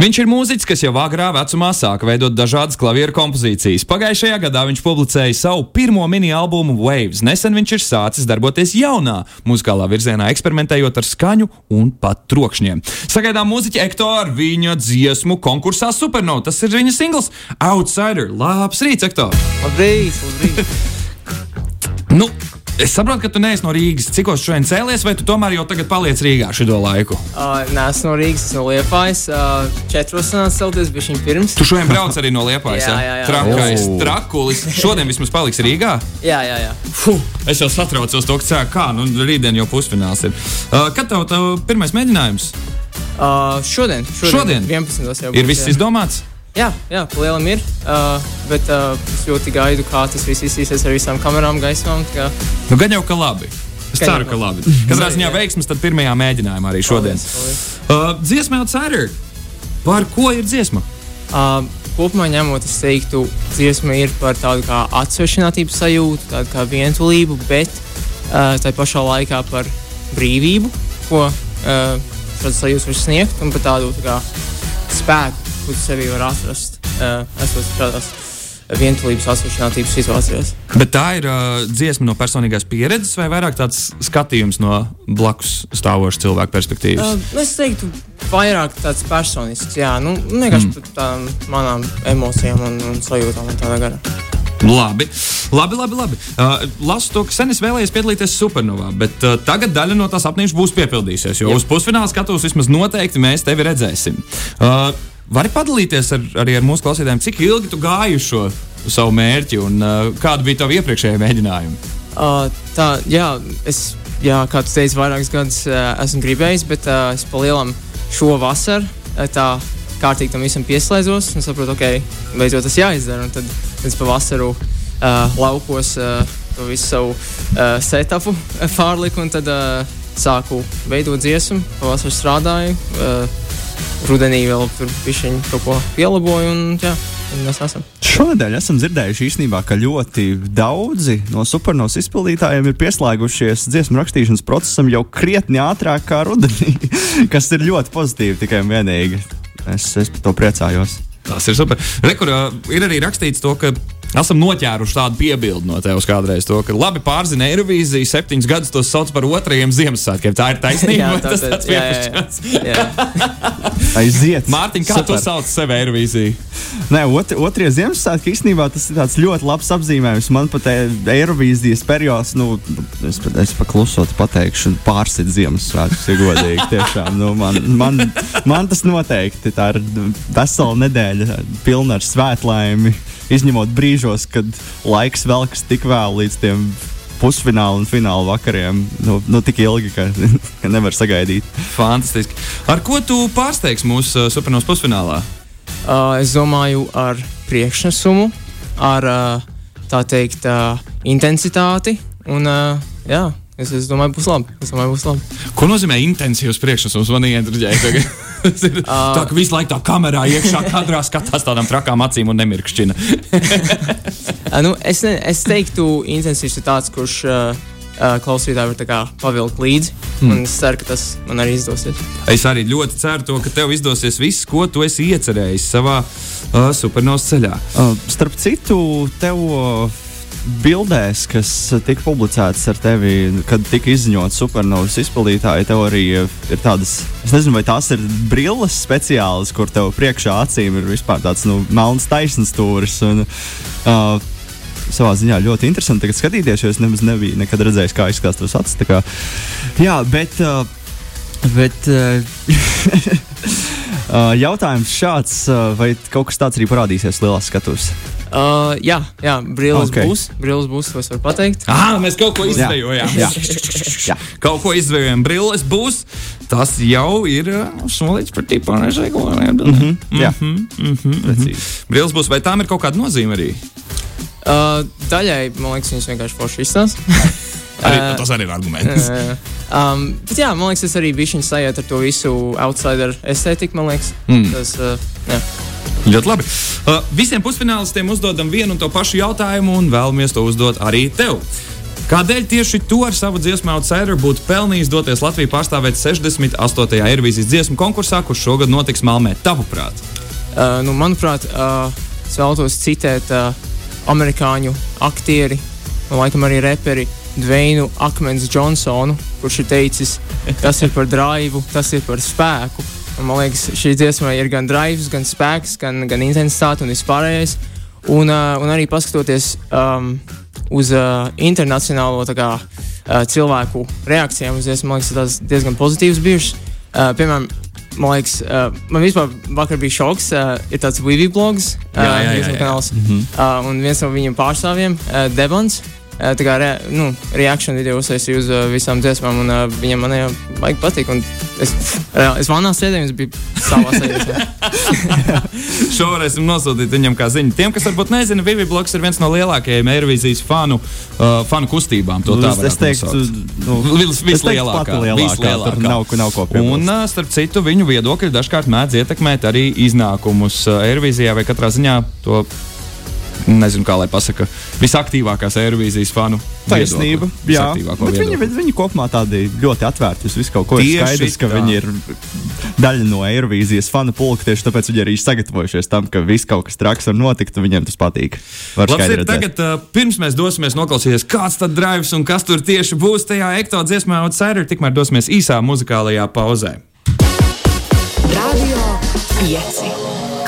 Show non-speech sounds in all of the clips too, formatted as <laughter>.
Viņš ir mūziķis, kas jau agrā vecumā sāka veidot dažādas klavieru kompozīcijas. Pagājušajā gadā viņš publicēja savu pirmo mini-albumu Waves. Nesen viņš ir sācis darboties jaunā muzikālā virzienā, eksperimentējot ar skaņu un pat trokšņiem. Sagaidām mūziķi Ekto ar viņa dziesmu konkursā Supernova. Tas ir viņa singls Outsider. Labs rīts, Ekto! Labrīt, labrīt. Nu, Es saprotu, ka tu neesi no Rīgas. Cikos šodien cēlies, vai tu tomēr jau tagad paliec Rīgā šo laiku? Uh, nē, esmu no Rīgas, esmu no Liepājas. Uh, četros nāca celties, bija viņa pirms. Tu šodien brauc arī no Liepājas. jā, jā, jā. Trakais, Oh. trakulis. Šodien vismaz paliks Rīgā. Jā, jā, jā. Fuh, es jau satraucos to, ka cēlā kā. Nu, rītdien jau pusfināls ir. Uh, kad tev, tev pirmais mēģinājums? Uh, šodien, šodien, Šodien? 11. jau Ir būs, viss jā. izdomāts? Jā, jā, lielam ir. Uh, bet uh, es ļoti gaidu, kā tas viss izsīsies ar visām kamerām, gaismām. Kā... Nu, gan jau ka labi. Es ceru, ka labi. Katrā ziņā veiksmes tad pirmajā mēģinājumā arī šodien. Paldies, Uh, dziesma Outsider. Par ko ir dziesma? Uh, kopumā ņemot, es teiktu, dziesma ir par tādu kā atsvešinātības sajūtu, tādu kā vientulību, bet uh, tā pašā laikā par brīvību, ko uh, šāds sajūta var sniegt, un par tādu tā kā, spēku, ko tu sevī var atrast, uh, esot šādās vientulības atsvešinātības situācijās. Bet tā ir uh, dziesma no personīgās pieredzes, vai vairāk tāds skatījums no blakus stāvoša cilvēka perspektīvas? Uh, es teiktu, vairāk tāds personisks, jā, nu, vienkārši mm. par tādām manām emocijām un, un sajūtām un tādā garā. Labi, labi, labi. labi. Uh, lasu to, ka sen es vēlējos piedalīties supernovā, bet uh, tagad daļa no tās apniņas būs piepildījusies. Jo Jā. uz pusfināla skatos vismaz noteikti mēs tevi redzēsim. Uh, Vari padalīties ar, arī ar mūsu klausītājiem, cik ilgi tu gāji šo savu mērķi un uh, kāda bija tava iepriekšējā mēģinājuma? Uh, tā, jā, es, jā, kā tu teici, vairākus gadus uh, esmu gribējis, bet uh, es palielam šo vasaru uh, tā kārtīgi tam visam pieslēdzos un saprotu, ok, beidzot tas jāizdara. Un tad es pavasaru uh, laukos uh, to visu savu uh, setupu pārliku un tad uh, sāku veidot dziesmu, pavasarī strādāju. Uh, Rudenī vēl tur pišķiņu kaut ko pielaboju un jā, un mēs esam. Šonadēļ esam dzirdējuši īstenībā, ka ļoti daudzi no supernovas izpildītājiem ir pieslēgušies dziesmu rakstīšanas procesam jau krietni ātrāk kā rudenī, <laughs> kas ir ļoti pozitīvi tikai un vienīgi. Es, es par to priecājos. Tas ir super. Rekur, uh, ir arī rakstīts to, ka esam noķēruši tādu piebildi no tevis kādreiz. To, ka labi pārzina Eirovīziju, septiņus gadus tos sauc par otrajiem Ziemassvētkiem. Tā ir taisnība. <laughs> vai tas tāds jā, jā, vienkāršs. jā. jā. <laughs> Aiziet! Mārtiņ, kā tu Super. sauc sevi Eirovīziju? Nē, otr, otrie Ziemassvētki īstenībā tas ir tāds ļoti labs apzīmējums. Man pat e- Eirovīzijas periods, nu, es, pat- es paklusot pateikšu, pārsit Ziemassvētkus, ja godīgi. Tiešām, nu, man, man, man tas noteikti tā ir vesela nedēļa pilna ar svētlaimi. Izņemot brīžos, kad laiks velks tik vēl līdz tiem pusfināla un fināla vakariem, nu, nu tik ilgi, ka, ka nevar sagaidīt. Fantastiski. Ar ko tu pārsteigsi mūsu uh, supernovas pusfinālā? Uh, es domāju, ar priekšnesumu, ar uh, tā teikt, uh, intensitāti. Un, uh, jā, es, es domāju, būs labi. Es domāju, būs labi. Ko nozīmē intensīvs priekšnesums? Man tagad. <laughs> Tas ir tā, ka visu laiku tā kamerā iekšā kadrā skatās tādām trakām acīm un nemirkšķina. Uh, <laughs> nu, es, ne, es teiktu, intensīvs ir tāds, kurš uh, uh, klausītāji var pavilkt līdzi. Mm. Es ceru, ka tas man arī izdosies. Es arī ļoti ceru, to, ka tev izdosies viss, ko tu esi iecerējis savā uh, supernovas ceļā. Uh, starp citu, tev uh, bildēs, kas tika publicētas ar tevi, kad tika izziņots supernovas arī uh, ir tādas, es nezinu, vai tās ir brilles speciālas, kur tev priekšā acīm ir vispār tāds nu, melns taisns stūris. Un, uh, Savā ziņā ļoti interesanti tagad skatīties, jo es nemaz nebiju nekad redzējis, kā izskatās tas acis. kā- Jā, bet, uh, bet uh, <laughs> uh, jautājums šāds, uh, vai kaut kas tāds arī parādīsies lielās skatuves? Uh, jā, jā brilles Ok. okay. būs. Brilles būs, to es varu pateikt. Ah, mēs kaut ko izvējojām. Jā. Jā. Kaut ko izvējojām. Brilles būs. Tas jau ir uh, solīts par tipu. Ko Mm -hmm. Jā, Precīzi. Brilles būs. Vai tām ir kaut kāda nozīme arī? Uh, daļai, man liekas, viņas vienkārši forši izstāsta. <laughs> arī Uh, tas arī ir arguments. <laughs> Uh, um, bet jā, man liekas, tas arī bija viņa sajūta ar to visu outsider estētiku. Man liekas, Mm. tas uh, jā. Ļoti labi. Uh, visiem pusfinālistiem uzdodam vienu un to pašu jautājumu, un vēlamies to uzdot arī tev. Kādēļ tieši tu ar savu dziesmu Outsider būtu pelnījis doties Latviju pārstāvēt 68. Eirovīzijas dziesmu konkursā, kurš šogad notiks Malmē? Tavuprāt, Uh, nu, manuprāt, uh, es vēlos citēt uh, amerikāņu aktieri, un laikam arī reperi Dveinu Akmens Džonsonu, kurš ir teicis, tas ir par drāvu, tas ir par spēku. Man liekas, šī dziesma ir gan drāvs, gan spēks, gan, gan intensitāte un vispārējais. Un, uh, un arī paskatoties um, uz uh, internacionālo kā, uh, cilvēku reakcijām uz dziesmu, man liekas, tas diezgan pozitīvs bijušas. Uh, piemēram, man liekas, uh, man vispār vakar bija šoks. Uh, ir tāds Vivi blogs, uh, Jā, jā, jā, jā. kanāls, uh, un viens no viņu pārstāvjiem, uh, Devons. Uh, tā kā re, nu, reakciju video uztaisīju uz uh, visām dziesmām, un uh, viņam man jau baigi patīk. un Es, uh, es vanā sēdēju, es biju savā sajūtā. <laughs> šo varēsim nosūtīt viņam kā ziņu. Tiem, kas varbūt nezina, Vivi Bloks ir viens no lielākajiem Eirovīzijas fanu, uh, fanu kustībām. To tā Nu, varētu nosaukt. nu, Vis- es teiktu, Vislielākā. vislielākā. tur nav, nav ko piebilst. Un, uh, starp citu, viņu viedokļi dažkārt mēdz ietekmēt arī iznākumus uh, Eirovīzijā vai katrā ziņā to. Nezinu, kā lai pasakā, visaktīvākās Eirovīzijas fanu. Taisnība. viedokli. Jā, bet viņi, viņi kopumā tādi ļoti atvērti uz visu kaut ko. Ir Tieši skaidrs, ka tā. viņi ir daļa no Eirovīzijas fanu pulka. Tieši tāpēc viņi arī ir sagatavojušies tam, ka viss kaut kas traks var notikt, un viņiem tas patīk. Var Labs ir tagad, uh, pirms mēs dosimies noklausīties, kāds tad drives un kas tur tieši būs tajā ekto dziesmā Outsider, tikmēr dosimies īsā muzikālajā pauzē. Radio 5.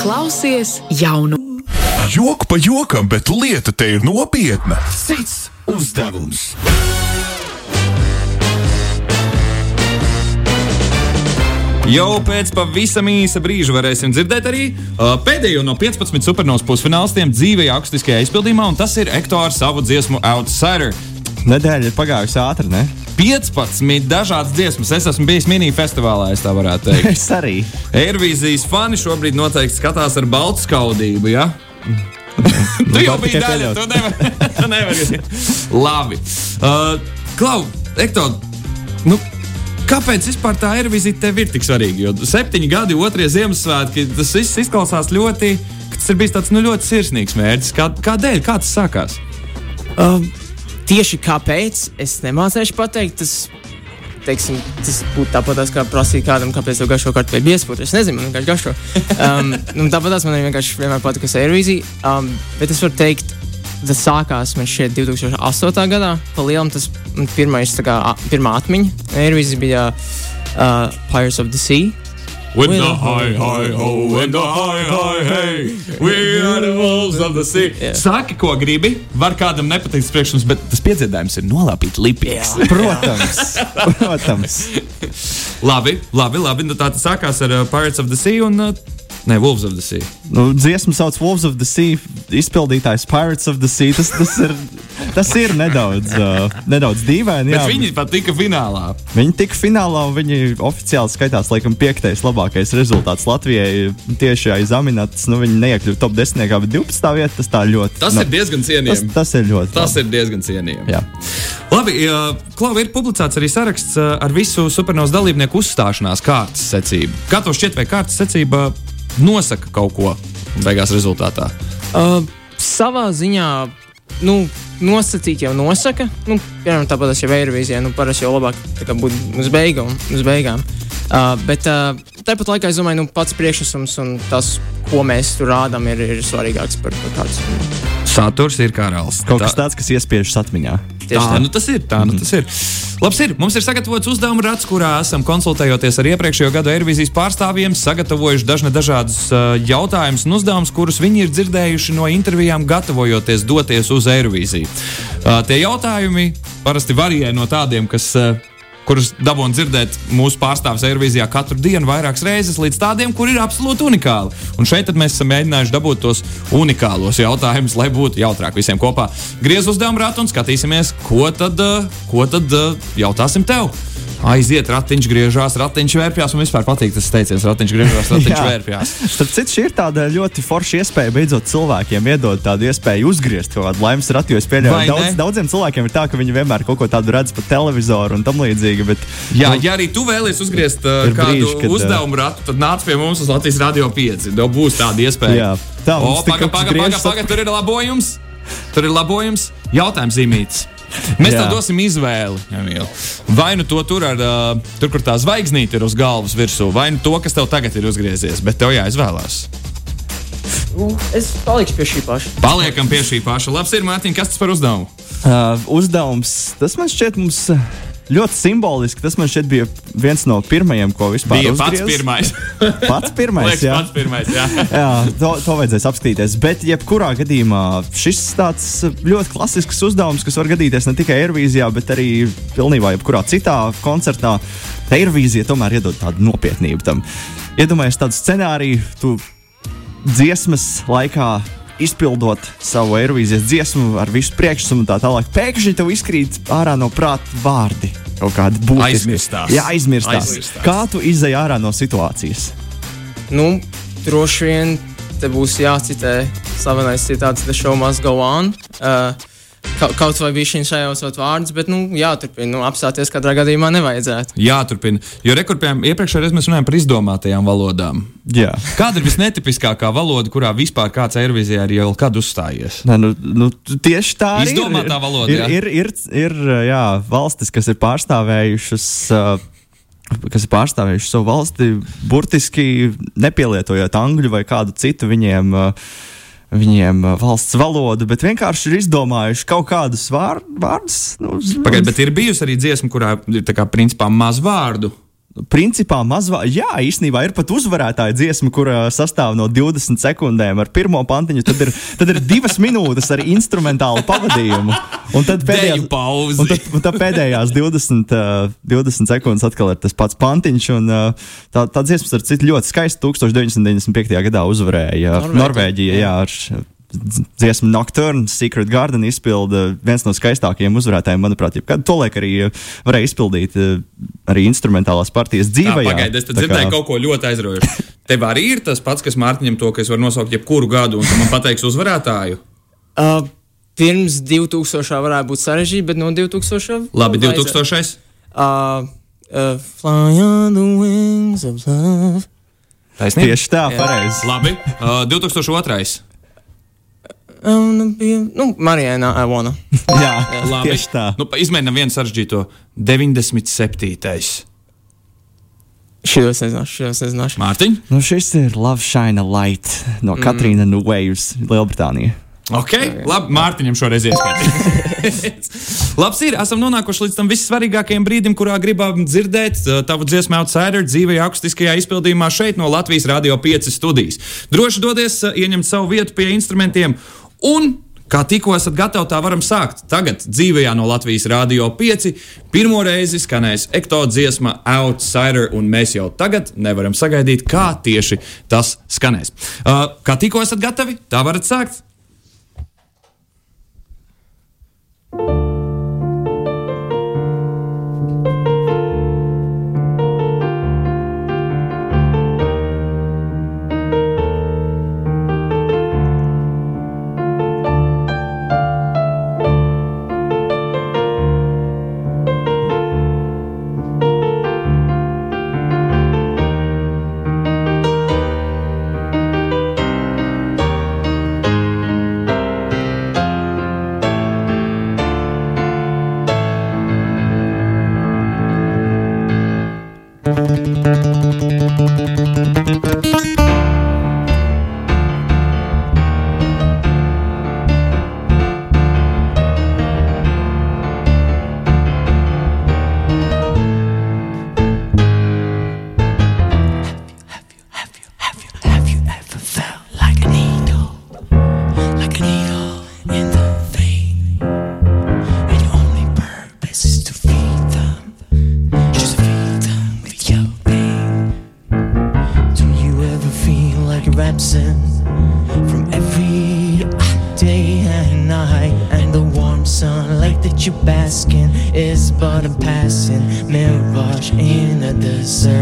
Klausies jaunu. Joku pa jokam, bet lieta te ir nopietna. Cits uzdevums. Jau pēc pavisam īsa brīža varēsim dzirdēt arī uh, pēdējo no 15 supernovas pusfinālistiem dzīvajā akustiskajā izpildījumā, un tas ir Ekto ar savu dziesmu Outsider. Nedēļa ir pagājusi ātri, ne? 15 dažādas dziesmas. Es esmu bijis mini-festivālā, es tā varētu teikt. <laughs> Es arī. Eirovīzijas fani šobrīd noteikti skatās ar baltu skaudību. Ja? <laughs> tu jau var biji daļa, tu nevari. <laughs> tu nevari. Labi. Uh, Klau, Ektor, nu, kāpēc vispār tā Eirovīzija tev ir tik svarīga? Jo septiņi gadi, otrie Ziemassvētki, tas viss izklausās ļoti, ka tas ir bijis tāds nu, ļoti sirsnīgs mērķis. Kā, kādēļ? Kā tas sākās? Um, tieši kāpēc es nemācīšu pateikt, tas, teiksim, tas būtu tāpat kā prasīt kādam, kāpēc tev garšo kārtu vai biespūt. Es nezinu, man vienkārši garšo. Um, <laughs> nu, tāpat man arī vienkārši vienmēr patika Airvīzija. Um, bet es varu teikt, tas sākās man šeit 2008. gadā. Pa lielam tas pirmais, kā, pirmā atmiņa Airvīzija bija uh, Pirates of the Sea. When the high, high, ho, when the high, high, hey, we are the wolves of the sea. Jā. Saki, ko gribi. Var kādam nepatikt tas priekšlikums, bet tas piedzīvājums ir nolāpīt lipīgs. Protams. <laughs> Protams. labi, labi, labi. Nu, tā tas sākās ar uh, Pirates of the Sea un ne, Wolves of the Sea. Nu, dziesmu sauc Wolves of the Sea, izpildītājs Pirates of the Sea. Tas, tas, ir, tas ir nedaudz, uh, nedaudz dīvaini. Bet jā. viņi pat tika finālā. Viņi tika finālā un viņi oficiāli skaitās laikam piektais labākais rezultāts Latvijai. Tieši aiz Aminats, nu viņi neiekļuva top 10, bet 12. vieta tas tā ļoti. Tas nu, ir diezgan tas, cienījami. tas ir ļoti. Tas labi. ir diezgan cienījami. Jā. Labi, Klau, ir publicēts arī saraksts ar visu supernovas dalībnieku uzstāšanās kārtas secību. Kā tev šķiet, vai kārtas secība nosaka kaut ko beigās rezultātā? Uh, savā ziņā, nu, nosacīt jau nosaka. Nu, piemēram, tāpat jau ir vīzijā, nu, parasti jau labāk tā būt uz beigām. Uz beigām. Uh, bet uh, tāpat laikā es domāju, nu, pats priekšnesums un tas, ko mēs tur rādām, ir, ir svarīgāks par, par kādu. Saturs ir karalis. Kaut kas tāds, kas iespiežas atmiņā. Tieši Tā, tā. nu tas ir. Tā, nu tas ir. Labs ir. Mums ir sagatavots uzdevuma rats, kurā esam konsultējoties ar iepriekšējo gadu Eirovīzijas pārstāvjiem, sagatavojuši dažne dažādus uh, jautājumus un uzdevumus, kurus viņi ir dzirdējuši no intervijām, gatavojoties doties uz Eirovīziju. Uh, tie jautājumi parasti varijē no tādiem, kas. Uh, kurus dabūjām dzirdēt mūsu pārstāvis Eirovīzijā katru dienu, vairākas reizes, līdz tādiem, kur ir absolūti unikāli. Un šeit mēs esam mēģinājuši dabūt tos unikālos jautājumus, lai būtu jautrāk visiem kopā. Griez uzdevumu ratu un skatīsimies, ko tad, uh, ko tad uh, jautāsim tev. Aiziet, ratiņš griežās, ratiņš vērpjās. Man vispār patīk tas teiciens, ratiņš griežās, ratiņš Jā. vērpjās. Starp citu, šī ir tāda ļoti forša iespēja beidzot cilvēkiem iedot tādu iespēju uzgriezt kaut kādu laimes ratu. Es pieļauju, ka daudz, ne? daudziem cilvēkiem ir tā, ka viņi vienmēr kaut ko tādu redz pa televizoru un tam līdzīgi. Bet, Jā, ja arī tu vēlies uzgriezt uh, kādu brīži, kad, uh, uzdevumu ratu, tad nāc pie mums uz Latvijas Rādio 5. Tev būs tāda iespēja. Jā, tā, o, paga, paga, paga, griežas paga, tur ir labojums. Tur ir labojums. Jautājums zīmīts. Mēs Jā. tev dosim izvēli. Emīl. Vai nu to tur, ar, tur kur tā zvaigznīte ir uz galvas virsū, vai nu to, kas tev tagad ir uzgriezies, bet tev jāizvēlās. Uh, es palikšu pie šī paša. Paliekam pie šī paša. Labs ir, Mārtiņ, kas tas par uzdevumu? Uh, uzdevums, tas man šķiet mums uh, ļoti simboliski. Tas man šķiet bija viens no pirmajiem, ko vispār Bija pats uzgriez. pirmais. <laughs> Pats pirmais, Liekas, jā. pats pirmais jā. <laughs> Jā, to, to vajadzēs apskatīties. Bet, jebkurā gadījumā, šis tāds ļoti klasisks uzdevums, kas var gadīties ne tikai Eirovīzijā, bet arī pilnībā jebkurā citā koncertā. Eirovīzija tomēr iedod tādu nopietnību tam. Iedomājieties tādu scenāriju, tu dziesmas laikā. Izpildot savu aerovīzijas dziesmu ar visu priekšsaku un tā tālāk, pēkšņi tev izkrīt ārā no prāta vārdi. Kaut kādi būtiski. Aizmirstās. Jā, aizmirstās. Aizmirstās. Kā tu izai ārā no situācijas? Nu, droši vien te būs jācitē slavenais citāts The Show Must Go On. Uh, kaut, vai bija šī šajos vārdus, bet, nu, jāturpina. Nu, apstāties katrā gadījumā nevajadzētu. Jāturpina. Jo rekurpējām iepriekšējā reizē mēs runājām par izdomātajām valodām. Jā. Kāda ir visnetipiskākā valoda, kurā vispār kāds Eirovizijā ir jau kad uzstājies? Nē, nu, nu, tieši tā arī Izdomātā ir. valoda, ir, jā. ir, ir, ir jā, valstis, kas ir pārstāvējušas. Uh, Kas ir pārstāvējuši savu valsti, burtiski nepielietojot angļu vai kādu citu viņiem, uh, viņiem valsts valodu, bet vienkārši ir izdomājuši kaut kādus vār, vārdus. Nu, Pagaidiet, bet ir bijusi arī dziesma, kurā ir principā maz vārdu. Principā mazvā, jā, īstenībā ir pat uzvarētāja dziesma, kur sastāv no 20 sekundēm ar pirmo pantiņu. Tad ir, tad ir divas minūtes ar instrumentālu pavadījumu. Un tad pauzi. Un tad, un tad pēdējās 20, uh, 20 sekundes atkal ir tas pats pantiņš. Un, tā, tā dziesma, starp citu, ļoti skaista. 1995. gadā uzvarēja Norvēģija. Norvēģija. Jā, ar dziesmu Nocturne, Secret Garden izpilda viens no skaistākajiem uzvarētājiem, manuprāt, jebkad to laik arī uh, varēja izpildīt uh, arī instrumentālās partijas dzīvē. Pagaidiet, es dzirdēju kaut ko ļoti aizraujošu. Tev arī ir tas pats, kas Mārtiņam to, ka es varu nosaukt jebkuru gadu, un tu man pateiks uzvarētāju. Uh, pirms 2000. varētu būt sarežģīti, bet no 2000. Labi, vajadzētu. 2000. Uh, uh, fly on the wings of love. Taisnība. Tieši tā, pareizi. Labi, uh, 2002. Um, bija, nu, Marijāna, I wanna. <laughs> Jā, Labi. tieši tā. Nu, izmēģinām vienu sarežģīto. 97. Šo es nezināšu, šo es nezināšu. Mārtiņ. Nu, šis ir Love Shine a Light no Katrīna mm. Waves, Lielbritānija. Ok, labi, Mārtiņam šoreiz ieskaitīt. <laughs> Labs ir, esam nonākuši līdz tam vissvarīgākajam brīdim, kurā gribam dzirdēt uh, tavu dziesmu outsider dzīvajā akustiskajā izpildījumā šeit no Latvijas Rādio 5 studijas. Droši dodies, uh, ieņemt savu vietu pie instrumentiem un. Kā tikko esat gatavi, tā varam sākt. Tagad dzīvajā no Latvijas Rādio 5 pirmo reizi skanēs ekto dziesma Outsider, un mēs jau tagad nevaram sagaidīt, kā tieši tas skanēs. Uh, kā tikko esat gatavi, tā varat sākt. answer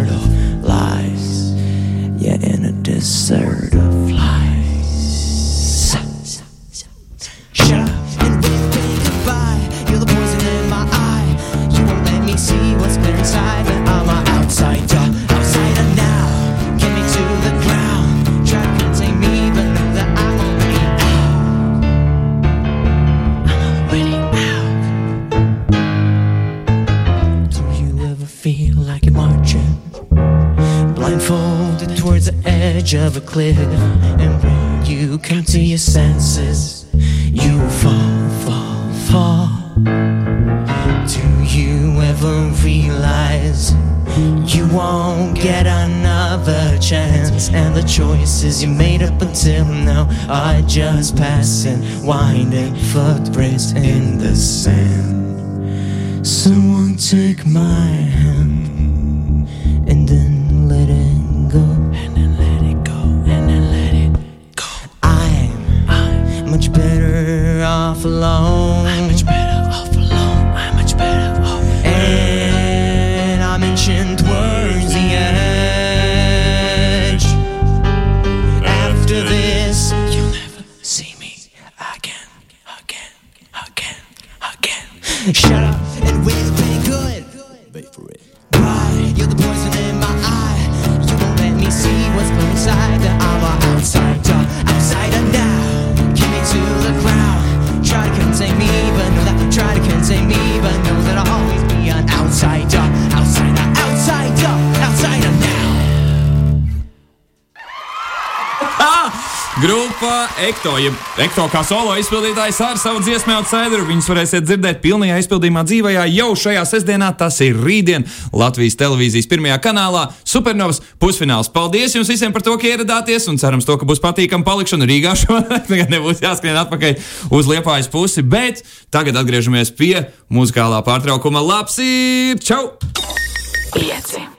a cliff, and when you come to your senses, you fall, fall, fall. Do you ever realize you won't get another chance? And the choices you made up until now are just passing, winding footprints in the sand. Someone take my hand off alone. Grupa Ekto, jeb Ekto kā solo izpildītājs ar savu dziesmu Outsider. Viņus varēsiet dzirdēt pilnajā izpildījumā dzīvajā jau šajā sestdienā. Tas ir rītdien Latvijas televīzijas pirmajā kanālā Supernovas pusfināls. Paldies jums visiem par to, ka ieradāties un cerams, to, ka būs patīkama palikšana Rīgā šodien. <laughs> Tagad nebūs jāskrien atpakaļ uz Liepājas pusi, bet tagad atgriežamies pie muzikālā pārtraukuma. Labs ir! Čau! Pieci.